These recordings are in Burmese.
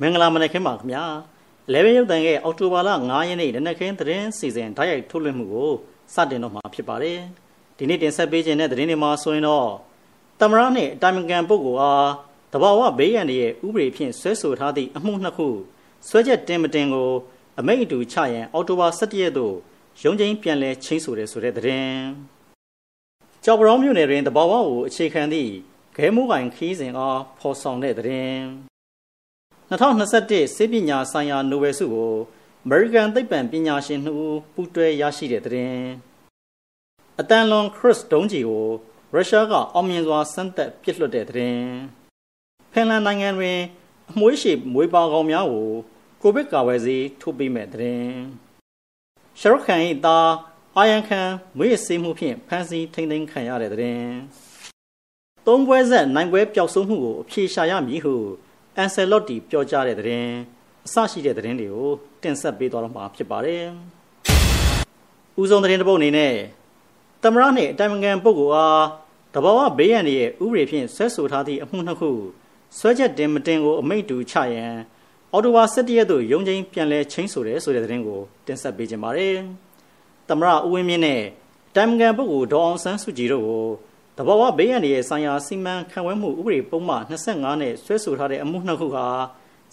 မင်္ဂလာမနက်ခင်းပါခင်ဗျာလေဗင်ရုပ်တန်ရဲ့အောက်တိုဘာလ9ရက်နေ့နနက်ခင်းသတင်းစီစဉ်ဓာတ်ရိုက်ထုတ်လွှင့်မှုကိုစတင်တော့မှာဖြစ်ပါတယ်ဒီနေ့တင်ဆက်ပေးခြင်းတဲ့သတင်းတွေမှာဆိုရင်တော့တမရနဲ့အတိုင်ပင်ခံပုဂ္ဂိုလ်အားတဘာဝဘေးရန်ရဲ့ဥပဒေဖြင့်ဆွဲဆိုထားသည့်အမှုနှစ်ခုဆွဲချက်တင်မတင်ကို အမိန့်အတူချရန်အောက်တိုဘာ17ရက်သို့ရုံးချင်းပြန်လည်ချင်းဆိုတဲ့ဆိုတဲ့သတင်းကြောက်ပရောမြို့နယ်တွင်တဘာဝကိုအခြေခံသည့်ခဲမိုးကင်ခီးစဉ်အားဖော်ဆောင်တဲ့သတင်း 2021စေပညာဆိုင်ရာနိုဘယ်ဆုကိုအမေရိကန်သိပ္ပံပညာရှင်နှစ်ဦးပူးတွဲရရှိတဲ့သတင်းအတန်လွန်ခရစ်ဒုံးကြီးကိုရုရှားကအောင်မြင်စွာစမ်းသပ်ပစ်လွှတ်တဲ့သတင်းဖင်လန်နိုင်ငံတွင်အမွှေးရှည်မွေးပါကောင်များကိုကိုဗစ်ကာဝယ်ဆေးထိုးပေးမဲ့သတင်းရှရုခန်၏သားအာယန်ခန်မွေးဆေးမှုဖြင့်ဖမ်းဆီးထိန်းသိမ်းခံရတဲ့သတင်းသုံးပွဲဆက်နိုင်ပွဲပျောက်ဆုံးမှုကိုအပြေရှာရမည်ဟု အန်ဆယ်လော့တီပြောကြားတဲ့သတင်းအစရှိတဲ့သတင်းတွေကိုတင်ဆက်ပေးသွားတော့မှာဖြစ်ပါတယ်။ဦးဆုံးသတင်းတစ်ပုဒ်အနေနဲ့သမရနဲ့အတိုင်ပင်ခံပုဂ္ဂိုလ်အားတဘာဝဘေးရန်ရဲ့ဥပဒေဖြင့်ဆွဲဆိုထားသည့်အမှုနှစ်ခုဆွဲချက်တင်မတင်ကိုအမိန့်တူချရန်အော်တိုဘာ17ရက်သို့ရုံးချင်းပြန်လဲချင်းဆိုတယ်ဆိုတဲ့သတင်းကိုတင်ဆက်ပေးခြင်းပါတယ်။သမရဦးဝင်းမြင့်နဲ့တိုင်ပင်ခံပုဂ္ဂိုလ်ဒေါအောင်ဆန်းစုကြည်တို့ကို တဘာဝဘေးရန်ရဲ့ဆိုင်ရာစီမံခန့်ခွဲမှုဥပဒေပုံမှန်25နဲ့ဆွဲဆိုထားတဲ့အမှုနှစ်ခုဟာ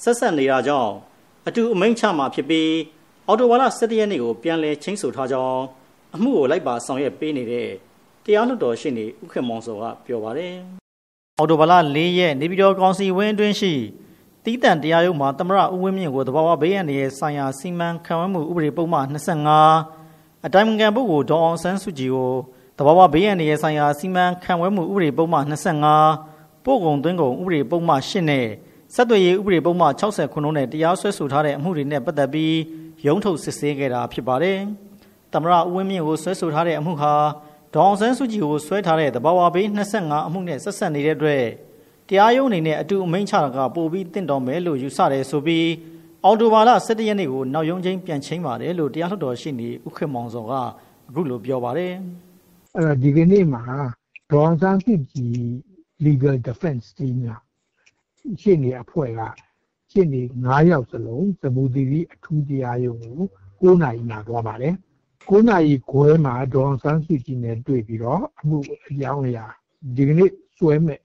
ဆက်ဆက်နေတာကြောင့်အတူအမိန့်ချမှာဖြစ်ပြီးအော်တိုဘာလ17ရက်နေ့ကိုပြန်လည်ချင်းဆိုထားကြောင်းအမှုကိုလိုက်ပါဆောင်ရွက်ပေးနေတဲ့တရားလွှတ်တော်ရှင်းနေဥက္ကမောင်စောကပြောပါတယ်။အော်တိုဘာလ4ရက်နေပြည်တော်ကောင်စီဝင်းအတွင်းရှိတီးတန့်တရားရုံးမှာသမရဦးဝင်းမြင့်ကိုတဘာဝဘေးရန်ရဲ့ဆိုင်ရာစီမံခန့်ခွဲမှုဥပဒေပုံမှန်25အတိုင်းအမြံပုဂ္ဂိုလ်ဒေါအောင်ဆန်းစုကြည်ကို တဘာဝဘေးရန်ရဲ့ဆိုင်ရာစီမံခန့်ခွဲမှုဥပဒေပုံမှန်25ပို့ကုန်သွင်းကုန်ဥပဒေပုံမှန်8နဲ့ဆက်သွယ်ရေးဥပဒေပုံမှန်60ခုနဲ့တရားစွဲဆိုထားတဲ့အမှုတွေနဲ့ပတ်သက်ပြီးရုံးထုတ်စစ်ဆေးခဲ့တာဖြစ်ပါတယ်။တမရဦးဝင်းမြင့်ကိုဆွဲဆိုထားတဲ့အမှုဟာဒေါအောင်ဆန်းစုကြည်ကိုဆွဲထားတဲ့တဘာဝဘေး25အမှုနဲ့ဆက်ဆက်နေတဲ့အတွက်တရားရုံးအနေနဲ့အတူအမိန့်ချတာကပိုပြီးတင့်တော်မယ်လို့ယူဆတယ်ဆိုပြီးအော်တိုဘာလ17ရက်နေ့ကိုနောက်ရုံးချင်းပြန်ချင်းပါတယ်လို့တရားလွှတ်တော်ရှိနေဥက္ကမောင်စောကအခုလိုပြောပါတယ် အဲ့တော့ဒီကနေ့မှာဒေါအောင်ဆန်းစုကြည် legal defense team ကရှင်းနေအဖွဲ့ကရှင်းနေ9ယောက်စလုံးသဘူတီရီအထူးတရားရုံးကို9နာရီမှာသွားပါတယ်9နာရီခွဲမှာဒေါအောင်ဆန်းစုကြည်နဲ့တွေ့ပြီးတော့အမှုအကြောင်းအရာဒီကနေ့စွဲမဲ့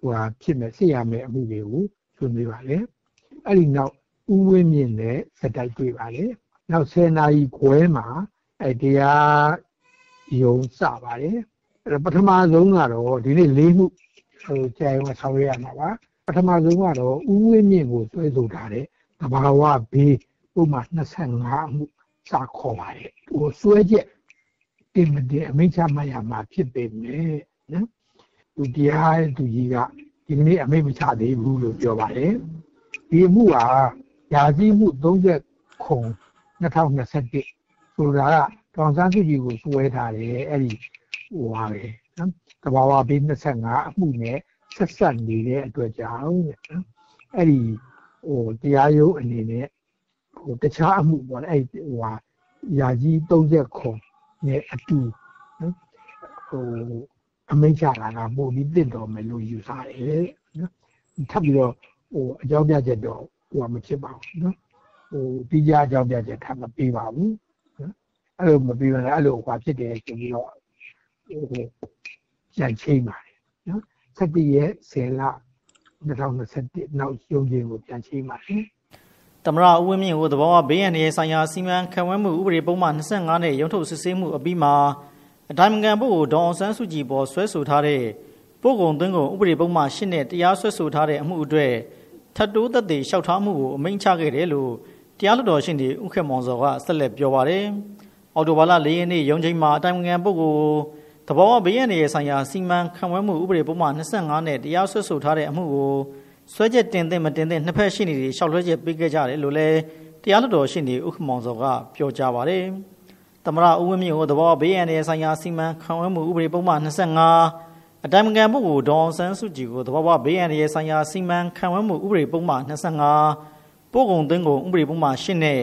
ဟိုဖြစ်မဲ့ဆက်ရမယ့်အမှုတွေကိုဆွေးနွေးပါလေအဲ့ဒီနောက်ဥဝင်းမြင့်နဲ့စက်တိုက်တွေ့ပါလေနောက်10နာရီခွဲမှာအဲတရား ရုံစပါတယ်အဲ့ပထမဆုံးကတော့ဒီနေ့လေးမှုဟိုကြာရုံကဆောင်ရွက်ရမှာပါပထမဆုံးကတော့ဥဝင်းမြင့်ကိုဆွဲဆိုထားတဲ့တဘာဝဘေးပုံမှန်25မှုစာခေါ်ပါတယ်ဟိုဆွဲချက်တင်မတင်အမိန့်ချမှတ်ရမှာဖြစ်ပေမဲ့နော်သူတရားသူကြီးကဒီကနေ့အမိန့်မချသေးဘူးလို့ပြောပါတယ်ဒီအမှုဟာယာစီမှု30ခု2021ဆိုတာက တောင်စားစုကြီးကိုစွဲထားတယ်အဲ့ဒီဟိုပါပဲနော်တဘာဝဘေး25အမှုနဲ့ဆက်ဆက်နေတဲ့အတွက်ကြောင့်တဲ့နော်အဲ့ဒီဟိုတရားရုံးအနေနဲ့ဟိုတခြားအမှုပေါ့လေအဲ့ဟိုဟာယာကြီး30ခုနဲ့အတူနော်ဟိုအမိန့်ချတာကပို့ပြီးတင့်တော်မယ်လို့ယူဆတယ်နော်ထပ်ပြီးတော့ဟိုအကြောင်းပြချက်တော့ဟိုမဖြစ်ပါဘူးနော်ဟိုပြီးကြအကြောင်းပြချက်ထပ်မပေးပါဘူးနော် အဲ့လိုမပေးဘဲအဲ့လိုဟွာဖြစ်တယ်ဆိုပြီးတော့ဟိုကြံချိန်ပါတယ်နော်17ရက်10လ2021နောက်ရုံးချင်းကိုပြန်ချိန်ပါတယ်တမရဦးဝင်းမြင့်ကိုသဘောဝဘေးရန်ရဲ့ဆိုင်ရာစီမံခန့်ခွဲမှုဥပဒေပုံမှန်25နဲ့ရုံးထုတ်စစ်ဆေးမှုအပြီးမှာအတိုင်းအငံပုဂ္ဂိုလ်ဒေါအောင်ဆန်းစုကြည်ပေါ်ဆွဲဆိုထားတဲ့ပို့ကုန်သွင်းကုန်ဥပဒေပုံမှန်8နဲ့တရားစွဲဆိုထားတဲ့အမှုအတွက်ထပ်တိုးသက်သေလျှောက်ထားမှုကိုအမိန့်ချခဲ့တယ်လို့တရားလွှတ်တော်ရှင်းနေဥက္ကမောင်စောကဆက်လက်ပြောပါတယ်။ အော်တိုဘာလ၄ရက်နေ့ရုံးချိန်မှာအတိုင်းအငံပုဂ္ဂိုလ်သဘောဝဘေးရန်ရဲ့ဆိုင်ရာစီမံခန့်ခွဲမှုဥပဒေပုံမှန်25နဲ့တရားစွဲဆိုထားတဲ့အမှုကိုဆွဲချက်တင်သင့်မတင်သင့်နှစ်ဖက်ရှိနေတွေလျှောက်လွှဲချက်ပေးခဲ့ကြတယ်လို့လည်းတရားလွှတ်တော်ရှိနေဥက္ကမောင်စောကပြောကြားပါတယ်။သမရဦးဝင်းမြင့်ကိုသဘောဘေးရန်ရဲ့ဆိုင်ရာစီမံခန့်ခွဲမှုဥပဒေပုံမှန်25အတိုင်ပင်ခံပုဂ္ဂိုလ်ဒေါအောင်ဆန်းစုကြည်ကိုသဘောဘေးရန်ရဲ့ဆိုင်ရာစီမံခန့်ခွဲမှုဥပဒေပုံမှန်25ပို့ကုန်သွင်းကုန်ဥပဒေပုံမှန်8နဲ့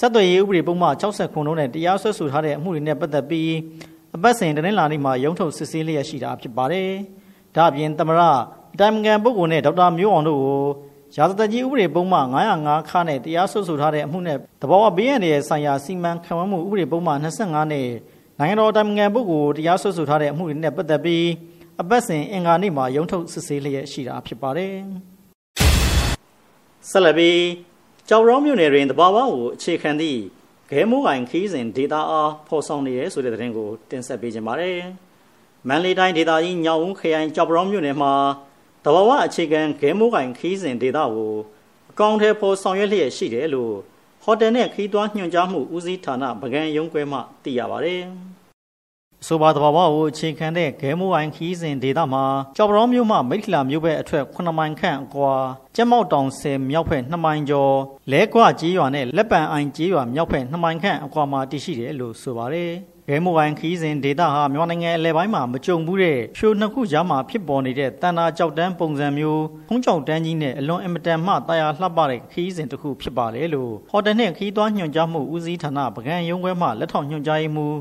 ဆက်သွယ်ရေးဥပဒေပုံမှန်60ခုလုံးနဲ့တရားစွဲဆိုထားတဲ့အမှုတွေနဲ့ပတ်သက်ပြီးအပတ်စဉ်တနင်္လာနေ့မှာရုံးထုတ်စစ်ဆေးလျက်ရှိတာဖြစ်ပါတယ်။ဒါ့အပြင်သမရအတိုင်ပင်ခံပုဂ္ဂိုလ်နဲ့ဒေါက်တာမျိုးအောင်တို့ကိုရာဇသက်ကြီးဥပဒေပုံမှန်905ခါနဲ့တရားစွဲဆိုထားတဲ့အမှုနဲ့တဘောဝဘေးရန်ရဲ့ဆိုင်ရာစီမံခန့်ခွဲမှုဥပဒေပုံမှန်25နဲ့နိုင်ငံတော်တိုင်ငံပုဂ္ဂိုလ်တရားစွဲဆိုထားတဲ့အမှုတွေနဲ့ပတ်သက်ပြီးအပတ်စဉ်အင်္ဂါနေ့မှာရုံးထုတ်စစ်ဆေးလျက်ရှိတာဖြစ်ပါတယ်။ဆက်လက်ပြီး ကြောက်ရောမြို့နယ်တွင်တဘာဝကိုအခြေခံသည့်ဂဲမိုးအိုင်ခီးစဉ်ဒေတာအားဖော်ဆောင်နေရဆိုတဲ့သတင်းကိုတင်ဆက်ပေးကြပါမယ်။မန်လေးတိုင်းဒေတာကြီးညောင်ဦးခရိုင်ကြောက်ရောမြို့နယ်မှာတဘာဝအခြေခံဂဲမိုးအိုင်ခီးစဉ်ဒေတာကိုအကောင့်ထဲပေါ်ဆောင်ရွက်လျက်ရှိတယ်လို့ဟိုတယ်နဲ့ခီးသွွားညွှန်ကြားမှုဦးစီးဌာနဗကံရုံးခွဲမှသိရပါတယ်။ ဆိုပါတဘာဝကိုအခြေခံတဲ့ဂဲမိုအိုင်ခီးစဉ်ဒေသမှာကြော်ပရောမြို့မှမိထလာမြို့ဘက်အထက်9မိုင်ခန့်အကွာကျက်မောက်တောင်ဆယ်မြောက်ဘက်2မိုင်ကျော်လဲကွကြီးရွာနဲ့လက်ပံအိုင်ကြီးရွာမြောက်ဘက်2မိုင်ခန့်အကွာမှာတည်ရှိတယ်လို့ဆိုပါတယ်ဂဲမိုအိုင်ခီးစဉ်ဒေသဟာမြန်မာနိုင်ငံအလဲပိုင်းမှာမကြုံဘူးတဲ့ဖြိုနှစ်ခုကြားမှာဖြစ်ပေါ်နေတဲ့တန်တာကြောက်တန်းပုံစံမျိုးဖုံးကြောက်တန်းကြီးနဲ့အလွန်အင်မတန်မှတာယာလှပတဲ့ခီးစဉ်တစ်ခုဖြစ်ပါလေလို့ဟော်တယ်နဲ့ခီးသွွားညွှန်ကြားမှုဦးစီးဌာနပကံရုံးခွဲမှလက်ထောက်ညွှန်ကြားရေးမှူး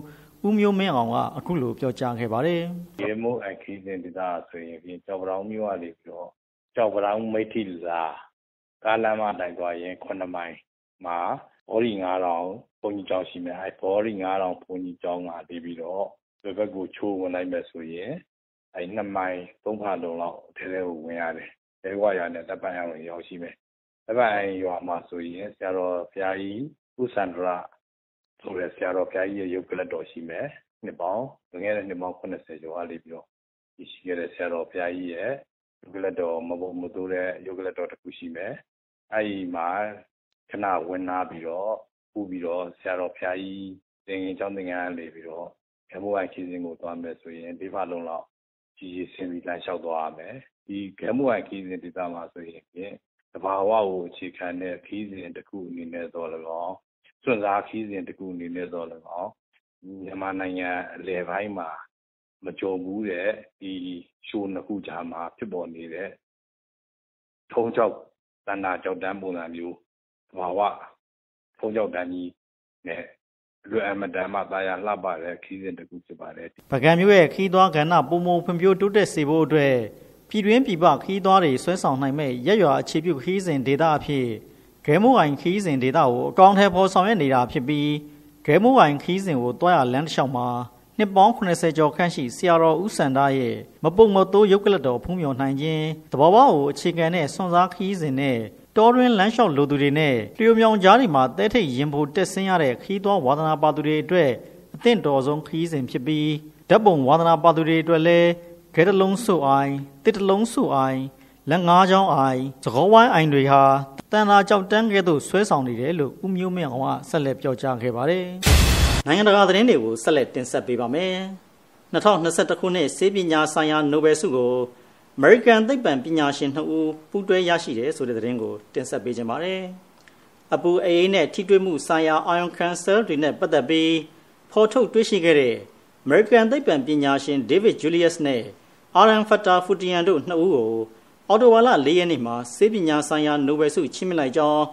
ဦးမျိုးမင်းအောင်ကအခုလိုပြောကြားခဲ့ပါတယ်။ရေမိုးအခီးစဉ်ဒေသဆိုရင်ပြင်ကြောက်ပရောင်းမြို့ကနေပြီးတော့ကြောက်ပရောင်းမိထီလာကားလမ်းမတိုင်သွားရင်9မိုင်မှာဘော်ရီ9000ဘုံကြီးကျောင်းရှိမယ်အဲဘော်ရီ9000ဘုံကြီးကျောင်းကနေပြီးတော့ဒီဘက်ကိုချိုးဝင်လိုက်မယ်ဆိုရင်အဲ2မိုင်3ဖာလုံးလောက်ထဲထဲကိုဝင်ရတယ်။အဲဝါရနဲ့တပ်ပန်းအောင်ရောက်ရှိမယ်။တပ်ပန်းအောင်ရွာမှာဆိုရင်ဆရာတော်ဘုရားကြီးဦးစန္ဒရာ ဆိုတဲ့ဆရာတော်ဘုရားကြီးရဲ့ရုပ်ကလတ်တော်ရှိမယ်နှစ်ပေါင်းငယ်တဲ့နှစ်ပေါင်း80ကျော်အားလေးပြီးတော့ဒီရှိခဲ့တဲ့ဆရာတော်ဘုရားကြီးရဲ့ရုပ်ကလတ်တော်မဘုံမသိုးတဲ့ရုပ်ကလတ်တော်တစ်ခုရှိမယ်အဲဒီမှာခဏဝင်နာပြီးတော့ပူပြီးတော့ဆရာတော်ဘုရားကြီးသင်္ကင်းကျောင်းသင်္ကန်းလေးပြီးတော့ကမိုးအိုင်ခီးစဉ်ကိုသွားမယ်ဆိုရင်ဒီဖလုံးလောက်ကြီးကြီးဆင်းပြီးလမ်းလျှောက်သွားရမယ်ဒီကမိုးအိုင်ခီးစဉ်ဒေသမှာဆိုရင်တဘာဝကိုအခြေခံတဲ့ခီးစဉ်တစ်ခုအနေနဲ့တော့လည်းကော စွန့်စားခီးစဉ်တစ်ခုအနေနဲ့တော့လည်းကောမြန်မာနိုင်ငံအလယ်ပိုင်းမှာမကြုံဘူးတဲ့ဒီရှိုးနှစ်ခုကြားမှာဖြစ်ပေါ်နေတဲ့ထုံးကြောက်တဏ္ဍာကြောက်တန်းပုံစံမျိုးဘာဝထုံးကြောက်တန်းကြီးနဲ့လွယ်အမတန်မှတာယာလှပတဲ့ခီးစဉ်တစ်ခုဖြစ်ပါတယ်ပကံမျိုးရဲ့ခီးသွားကဏ္ဍပုံပုံဖွံ့ဖြိုးတိုးတက်စေဖို့အတွက်ပြည်တွင်းပြည်ပခီးသွားတွေဆွဲဆောင်နိုင်မဲ့ရက်ရွာအခြေပြုခီးစဉ်ဒေတာအဖြစ် ဂဲမိုးအိုင်ခီးစဉ်ဒေတာကိုအကောင့်ထဲပေါ်ဆောင်ရွက်နေတာဖြစ်ပြီးဂဲမိုးအိုင်ခီးစဉ်ကိုတွားရလမ်းတစ်လျှောက်မှာနှစ်ပေါင်း80ကျော်ခန့်ရှိဆရာတော်ဦးစန္ဒရဲ့မပုံမတိုးရုပ်ကလတော်ဖုံးမြော်နိုင်ခြင်းတဘောဘောကိုအခြေခံတဲ့စွန်စားခီးစဉ်နဲ့တောတွင်လမ်းလျှောက်လိုသူတွေနဲ့လျှိုမြောင်ကြားတွေမှာတဲထိတ်ရင်ဖို့တက်ဆင်းရတဲ့ခီးသွွားဝါသနာပါသူတွေအတွက်အသင့်တော်ဆုံးခီးစဉ်ဖြစ်ပြီးဓာတ်ပုံဝါသနာပါသူတွေအတွက်လည်းဂဲတလုံးဆုအိုင်တစ်တလုံးဆုအိုင်လက်ငါးချောင်းအိုင်သကောဝိုင်းအိုင်တွေဟာ တန်တာကြောက်တန်းကဲ့သို့ဆွဲဆောင်နေတယ်လို့ဦးမျိုးမင်းအောင်ကဆက်လက်ပြောကြားခဲ့ပါတယ်။နိုင်ငံတကာသတင်းတွေကိုဆက်လက်တင်ဆက်ပေးပါမယ်။2021ခုနှစ်စေပညာဆိုင်ရာနိုဘယ်ဆုကို American သိပ္ပံပညာရှင်နှစ်ဦးပူးတွဲရရှိတယ်ဆိုတဲ့သတင်းကိုတင်ဆက်ပေးကြပါမယ်။အပူအေးနဲ့ထိတွေ့မှုဆိုင်ရာ ion cancer တွေနဲ့ပတ်သက်ပြီးဖော်ထုတ်တွေ့ရှိခဲ့တဲ့ American သိပ္ပံပညာရှင် David Julius နဲ့ Aram Fatah Futian တို့နှစ်ဦးကို အော်တိုဝါလ၄ရက်နေ့မှာစေပညာဆိုင်ရာနိုဘယ်ဆုချီးမြှင့်လိုက်ကြောင်း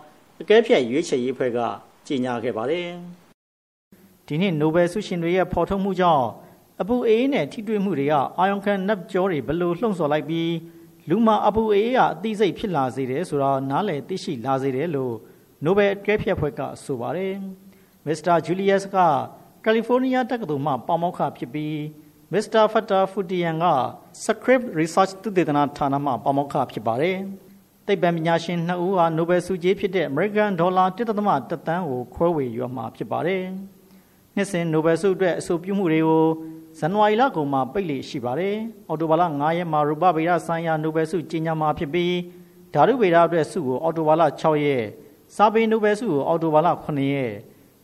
အကဲဖြတ်ရွေးချယ်ရေးဖွဲ့ကကြေညာခဲ့ပါတယ်။ဒီနှစ်နိုဘယ်ဆုရှင်တွေရဲ့ဖော်ထုတ်မှုကြောင့်အပူအေးနဲ့ထိတွေ့မှုတွေကအာယုံခံနပ်ကြောတွေဘလို့လှုံ့ဆော်လိုက်ပြီးလူမှာအပူအေးကအသိစိတ်ဖြစ်လာစေတယ်ဆိုတာနားလည်သိရှိလာစေတယ်လို့နိုဘယ်အကဲဖြတ်ဖွဲ့ကဆိုပါတယ်။မစ္စတာဂျူလီယပ်ကကယ်လီဖိုးနီးယားတက္ကသိုလ်မှပေါမောက္ခဖြစ်ပြီး မစ္စတာဖတ်တာဖူတီယန်က Script Research သုတေသနဌာနမှပါမောက္ခဖြစ်ပါတယ်။သိပ္ပံပညာရှင်နှစ်ဦးဟာနိုဘယ်ဆုကြေးဖြစ်တဲ့ American Dollar 1.1တန်းကိုခွဲဝေရမှာဖြစ်ပါတယ်။နှစ်စဉ်နိုဘယ်ဆုအတွက်အဆိုပြုမှုတွေကိုဇန်နဝါရီလကုန်မှာပိတ်လေရှိပါတယ်။အော်တိုဘာလ9ရက်မှာရူပဗေဒဆိုင်ရာနိုဘယ်ဆုကြေညာမှာဖြစ်ပြီးဓာတုဗေဒအတွက်ဆုကိုအော်တိုဘာလ6ရက်စာပေနိုဘယ်ဆုကိုအော်တိုဘာလ9ရက်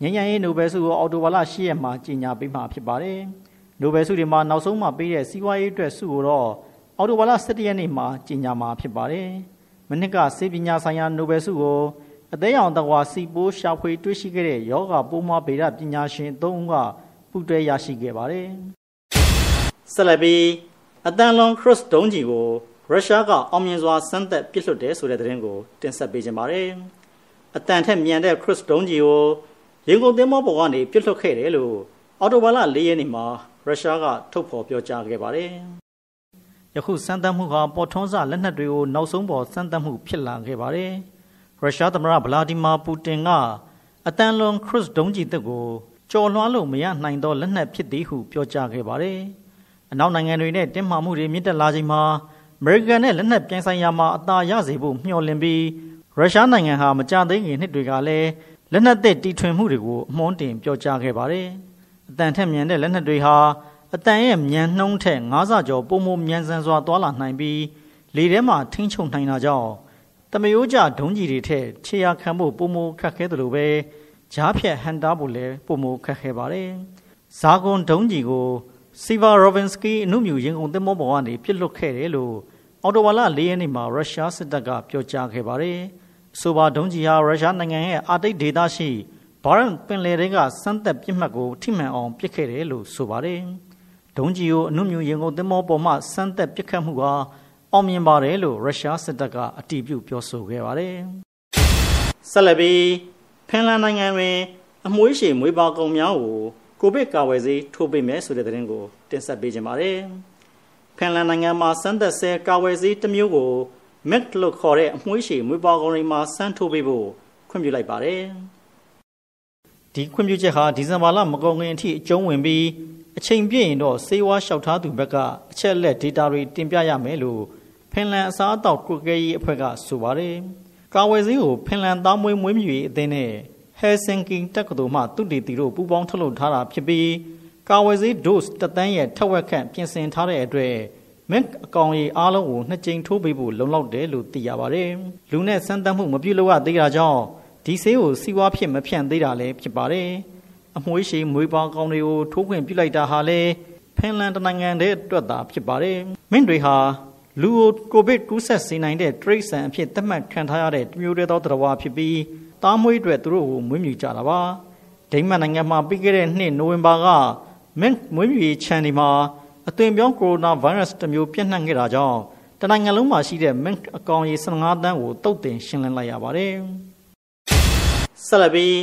ဉာဏ်ဉာဏ်ရေးနိုဘယ်ဆုကိုအော်တိုဘာလ10ရက်မှာကြေညာပေးမှာဖြစ်ပါတယ်။ နိုဘယ်ဆုတွေမှာနောက်ဆုံးမှပေးတဲ့စီးပွားရေးအတွက်ဆုကိုတော့အော်တိုဘာလ17ရက်နေ့မှာကြေညာမှာဖြစ်ပါတယ်။မနစ်ကစေပညာဆိုင်ရာနိုဘယ်ဆုကိုအသေးအောင်တကွာစီပိုးရှာဖွေတွေ့ရှိခဲ့တဲ့ယောဂပိုးမွားဗေဒပညာရှင်၃ဦးကပူးတွဲရရှိခဲ့ပါတယ်။ဆက်လက်ပြီးအတန်လွန်ခရစ်ဒုံးကြီးကိုရုရှားကအောင်မြင်စွာစမ်းသပ်ပစ်လွှတ်တယ်ဆိုတဲ့သတင်းကိုတင်ဆက်ပေးကြပါမယ်။အတန်ထက်မြန်တဲ့ခရစ်ဒုံးကြီးကိုရင်ကုန်သင်းမောပေါ်ကနေပစ်လွှတ်ခဲ့တယ်လို့အော်တိုဘာလ၄ရက်နေ့မှာ ရုရှားကထုတ်ဖော်ပြောကြားခဲ့ပါတယ်။ယခုစမ်းသပ်မှုဟာပေါ်ထွန်းစလက်နက်တွေကိုနောက်ဆုံးပေါ်စမ်းသပ်မှုဖြစ်လာခဲ့ပါတယ်ရုရှားသမ္မတဗလာဒီမာပူတင်ကအတန်လွန်ခရစ်ဒုံးကြီးတက်ကိုကြော်လွှားလို့မရနိုင်သောလက်နက်ဖြစ်သည်ဟုပြောကြားခဲ့ပါတယ်အနောက်နိုင်ငံတွေနဲ့တင်းမာမှုတွေမြင့်တက်လာချိန်မှာအမေရိကန်နဲ့လက်နက်ပြိုင်ဆိုင်ရာမှာအသာရစေဖို့မျှော်လင့်ပြီးရုရှားနိုင်ငံဟာမကြသေးခင်နှစ်တွေကလည်းလက်နက်သစ်တီထွင်မှုတွေကိုအမွှန်းတင်ပြောကြားခဲ့ပါတယ်။ အတန်ထက်မြန်တဲ့လက်နက်တွေဟာအတန်ရဲ့မြန်နှုံးထက်၅ဆကျော်ပုံမမြန်ဆန်စွာသွာလာနိုင်ပြီးလေထဲမှာထိန်းချုပ်နိုင်တာကြောင့်တမယိုးကြဒုံးကြီးတွေထက်ခြေရာခံဖို့ပုံမခက်ခဲသလိုပဲဂျားဖြတ်ဟန်တာဖို့လည်းပုံမခက်ခဲပါတယ်။ဇာဂွန်ဒုံးကြီးကိုစီဗာရိုဗင်စကီအမှုမြူရင်ကုန်သင်္ဘောပေါ်ကနေပြစ်လွတ်ခဲ့တယ်လို့အော်တိုဝါလာ၄ရက်နေ့မှာရုရှားစစ်တပ်ကပြောကြားခဲ့ပါတယ်။ဆိုပါဒုံးကြီးဟာရုရှားနိုင်ငံရဲ့အာတိတ်ဒေသရှိ ဘာရန်ပင်လယ်တွေကစမ်းသက်ပြစ်မှတ်ကိုထိမှန်အောင်ပစ်ခဲ့တယ်လို့ဆိုပါတယ်။ဒုံးကြီးကိုအမှုမြူရင်ကုန်သင်္ဘောပေါ်မှစမ်းသက်ပစ်ခတ်မှုကအောင်မြင်ပါတယ်လို့ရုရှားစစ်တပ်ကအတည်ပြုပြောဆိုခဲ့ပါတယ်။ဆက်လက်ပြီးဖင်လန်နိုင်ငံတွင်အမွှေးရှည်မွေးပါကုံများကိုကိုဗစ်ကာဝယ်ဆေးထိုးပေးမယ်ဆိုတဲ့သတင်းကိုတင်ဆက်ပေးကြပါမယ်။ဖင်လန်နိုင်ငံမှာစမ်းသပ်ဆဲကာဝယ်ဆေးတစ်မျိုးကို MEC လို့ခေါ်တဲ့အမွှေးရှည်မွေးပါကုံတွေမှာစမ်းထိုးပေးဖို့ခွင့်ပြုလိုက်ပါတယ်။ ဒီခွင့်ပြုချက်ဟာဒီဇင်ဘာလမကုန်ခင်အထိအကျုံးဝင်ပြီးအချိန်ပြည့်ရင်တော့စေဝါလျှောက်ထားသူဘက်ကအချက်လက် data တွေတင်ပြရမယ်လို့ဖင်လန်အစားအသောက်ကုကဲရေးအဖွဲ့ကဆိုပါတယ်။ကာဝယ်ဆေးကိုဖင်လန်သားမွေးမွေးမြူရေးအသင်းနဲ့ဟယ်ဆင်ကီတက္ကသိုလ်မှသူတေတီတို့ပူးပေါင်းထုတ်လုပ်ထားတာဖြစ်ပြီးကာဝယ်ဆေး dose တသန်းရဲ့ထက်ဝက်ခန့်ပြင်ဆင်ထားတဲ့အတွက်မက်အကောင်ရီအားလုံးကိုနှစ်ကြိမ်ထိုးပေးဖို့လုံလောက်တယ်လို့သိရပါတယ်။လူနဲ့စမ်းသပ်မှုမပြုလုပ်ရသေးတာကြောင့် ဒီဆေးကိုစီးပွားဖြစ်မဖြန့်သေးတာလည်းဖြစ်ပါတယ်။အမွှေးရှိမွေးပေါင်းကောင်တွေကိုထိုးခွင့်ပြုလိုက်တာဟာလည်းဖင်လန်တနိုင်ငံတည်းအတွက်သာဖြစ်ပါတယ်။မင်းတွေဟာလူကိုကိုဗစ်ကူးစက်စေနိုင်တဲ့တရိတ်ဆန်အဖြစ်သတ်မှတ်ခံထားရတဲ့မျိုးရဲသောတရားဖြစ်ပြီးသားမွေးအတွက်သူတို့ကိုမွေးမြူကြတာပါဒိမတ်နိုင်ငံမှာပြီးခဲ့တဲ့နှစ်နိုဝင်ဘာကမင်းမွေးမြူရေးခြံဒီမှာအသွင်ပြောင်းကိုရိုနာဗိုင်းရပ်စ်တစ်မျိုးပြန့်နှံ့ခဲ့တာကြောင့်တနိုင်ငံလုံးမှာရှိတဲ့မင်းအကောင်ရေ15တန်းကိုတုတ်တင်ရှင်းလင်းလိုက်ရပါတယ် ဆက်လက်ပြီး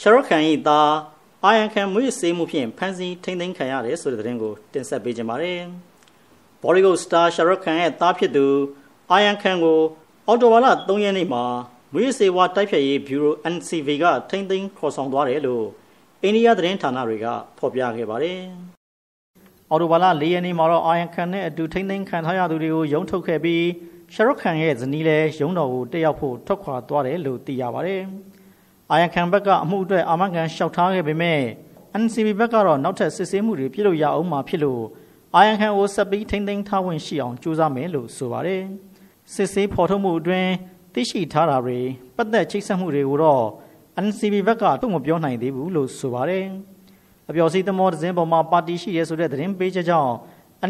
ရှရခန်၏သားအာယန်ခံမွေးစေးမှုဖြင့်ဖန်စီထိမ့်သိမ်းခံရတယ်ဆိုတဲ့သတင်းကိုတင်ဆက်ပေးကြပါမယ်ဘော်လီဂုတ်စတာရှရခန်ရဲ့သားဖြစ်သူအာယန်ခံကိုအော်တိုဝါလာ3ရက်နေ့မှာမွေးစေဝါတိုက်ဖြတ်ရေးဘျူရို NCV ကထိမ့်သိမ်းခေါ်ဆောင်သွားတယ်လို့အိန္ဒိယသတင်းဌာနတွေကဖော်ပြခဲ့ပါတယ်။အော်တိုဘာလ၄ရက်နေ့မှာတော့အာယန်ခန်နဲ့အတူထိမ့်သိမ်းခံထားရသူတွေကိုရုံထုတ်ခဲ့ပြီးရှရုခန်ရဲ့ဇနီးလည်းရုံတော်ကိုတက်ရောက်ဖို့ထွက်ခွာသွားတယ်လို့သိရပါတယ်။ အာယန်ခန်ဘက်ကအမှုအတွက်အာမခံလျှောက်ထားခဲ့ပေမဲ့ NCB ဘက်ကတော့နောက်ထပ်စစ်ဆေးမှုတွေပြုလုပ်ရအောင်မှာဖြစ်လို့အာယန်ခန်ကိုဆက်ပြီးထိမ့်သိမ်းထားဝင်ရှိအောင်ကြိုးစားမယ်လို့ဆိုပါတယ်။စစ်ဆေးဖော်ထုတ်မှုအတွင်းသိရှိထားတာတွေပတ်သက်ချိတ်ဆက်မှုတွေကိုတော့ NCB ဘက်ကသူ့မပြောနိုင်သေးဘူးလို့ဆိုပါတယ်။အပျော်စီးသမောတစ်စင်းပေါ်မှာပါတီရှိရဲဆိုတဲ့သတင်းပေးချက်ကြောင့်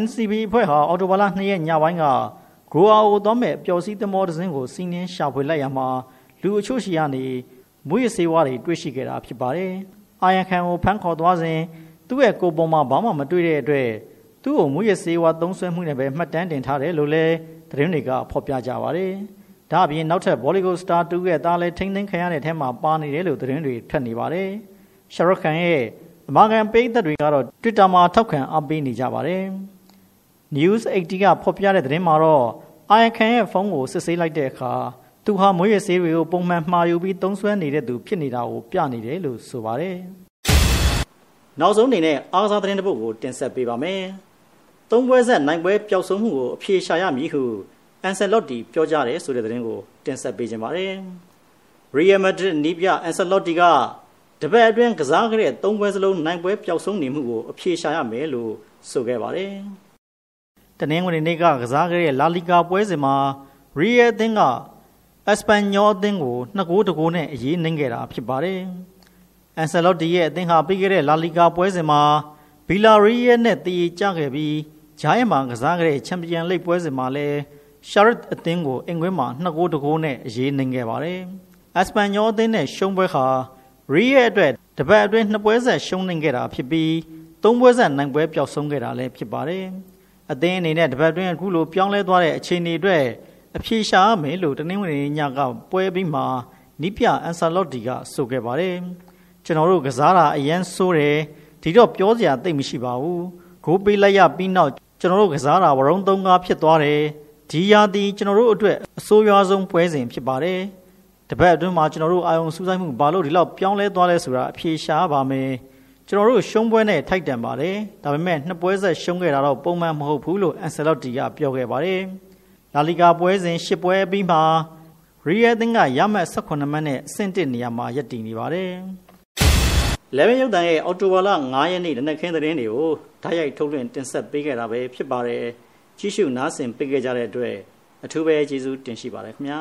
NCB အဖွဲ့ဟာအော်တိုဘာလ2ရက်ညပိုင်းကဂရိုအာကိုသွားမဲ့အပျော်စီးသမောတစ်စင်းကိုစီးနှင်းရှာဖွေလိုက်ရမှာလူအချို့ရှိရနေ မွေးစေးဝါးတွေတွေ့ရှိခဲ့တာဖြစ်ပါတယ်။အာယန်ခံကိုဖမ်းခေါ်သွားစဉ်သူ့ရဲ့ကိုယ်ပေါ်မှာဘာမှမတွေ့တဲ့အတွက်သူ့ကိုမွေးစေးဝါးသုံးဆွဲမှုနဲ့ပဲမှတ်တမ်းတင်ထားတယ်လို့လည်းသတင်းတွေကဖော်ပြကြပါတယ်။ဒါအပြင်နောက်ထပ် Bollywood star တူရဲ့သားလည်းထိမ့်သိမ်းခံရတဲ့အထက်မှာပါနေတယ်လို့သတင်းတွေထွက်နေပါတယ်။ Shahrukh Khan ရဲ့အမေရိကန်ပိတ်သက်တွေကတော့ Twitter မှာထောက်ခံအားပေးနေကြပါတယ်။ News 80ကဖော်ပြတဲ့သတင်းမှာတော့ Iron Khan ရဲ့ဖုန်းကိုစစ်ဆေးလိုက်တဲ့အခါ သူဟာမွေးရဆေးတွေကိုပုံမှန်မှာယူပြီးသုံးစွဲနေတဲ့သူဖြစ်နေတာကိုပြနေတယ်လို့ဆိုပါတယ်။နောက်ဆုံးအနေနဲ့အားကစားသတင်းတစ်ပုဒ်ကိုတင်ဆက်ပေးပါမယ်။သုံးပွဲဆက်နိုင်ပွဲပျောက်ဆုံးမှုကိုအဖြေရှာရမည်ဟုအန်ဆယ်လော့တီပြောကြားတယ်ဆိုတဲ့သတင်းကိုတင်ဆက်ပေးခြင်းပါတယ်။ Real Madrid နီးပြအန်ဆယ်လော့တီကတပတ်အတွင်းကစားခဲ့တဲ့၃ပွဲစလုံးနိုင်ပွဲပျောက်ဆုံးနေမှုကိုအဖြေရှာရမယ်လို့ဆိုခဲ့ပါတယ်။တနင်္ဂနွေနေ့ကကစားခဲ့တဲ့လာလီဂါပွဲစဉ်မှာ Real အသင်းက အက်စပန်ညောအသင်းကို2ဂိုးတဂိုးနဲ့အရေးနှင်းခဲ့တာဖြစ်ပါတယ်။အန်ဆယ်လော့တီရဲ့အသင်းဟာပြီးခဲ့တဲ့လာလီဂါပွဲစဉ်မှာဗီလာရီယယ်နဲ့တည်ကြခဲ့ပြီးဂျာယန်မှာကစားခဲ့တဲ့ချန်ပီယံလိဂ်ပွဲစဉ်မှာလည်းရှာရစ်အသင်းကိုအင်ကွင်းမှာ2ဂိုးတဂိုးနဲ့အရေးနိုင်ခဲ့ပါတယ်။အက်စပန်ညောအသင်းနဲ့ရှုံးပွဲခါရီရဲ့အတွက်တပတ်အတွင်းနှစ်ပွဲဆက်ရှုံးနိုင်ခဲ့တာဖြစ်ပြီးသုံးပွဲဆက်နိုင်ပွဲပျောက်ဆုံးခဲ့တာလည်းဖြစ်ပါတယ်။အသင်းအနေနဲ့တပတ်အတွင်းအခုလိုပြောင်းလဲသွားတဲ့အခြေအနေအတွက် အပြေရှားမယ်လို့တနင်္ဂနွေညကပွဲပြီးမှနီးပြအန်ဆာလော့တီကဆိုခဲ့ပါတယ်။ကျွန်တော်တို့ကစားတာအရန်ဆိုးတယ်ဒီတော့ပြောစရာသိမရှိပါဘူး။ဂိုးပေးလိုက်ရပြီးနောက်ကျွန်တော်တို့ကစားတာဝရုံသုံးကားဖြစ်သွားတယ်ဒီရာသီကျွန်တော်တို့အတွက်အဆိုးရွားဆုံးပွဲစဉ်ဖြစ်ပါတယ်တပတ်အတွင်းမှာကျွန်တော်တို့အာယုံစူးစိုက်မှုဘာလို့ဒီလောက်ပြောင်းလဲသွားလဲဆိုတာအဖြေရှားပါမယ်ကျွန်တော်တို့ရှုံးပွဲနဲ့ထိုက်တန်ပါတယ်ဒါပေမဲ့နှစ်ပွဲဆက်ရှုံးခဲ့တာတော့ပုံမှန်မဟုတ်ဘူးလို့အန်ဆယ်လော့တီကပြောခဲ့ပါတယ် လာလီဂါပွဲစဉ်၈ပွဲပြီးမှရီယယ်တင်ကရမှတ်18မှတ်နဲ့အဆင့်1နေရာမှာရပ်တည်နေပါတယ်လေဗင်ရုပ်တန်ရဲ့အော်တိုဘာလ9ရက်နေ့တနက်ခင်းသတင်းတွေကိုဓာတ်ရိုက်ထုတ်လွှင့်တင်ဆက်ပေးခဲ့တာပဲဖြစ်ပါတယ်ကြီးစုနားဆင်ပေးခဲ့ကြတဲ့အတွက်အထူးပဲကျေးဇူးတင်ရှိပါတယ်ခင်ဗျာ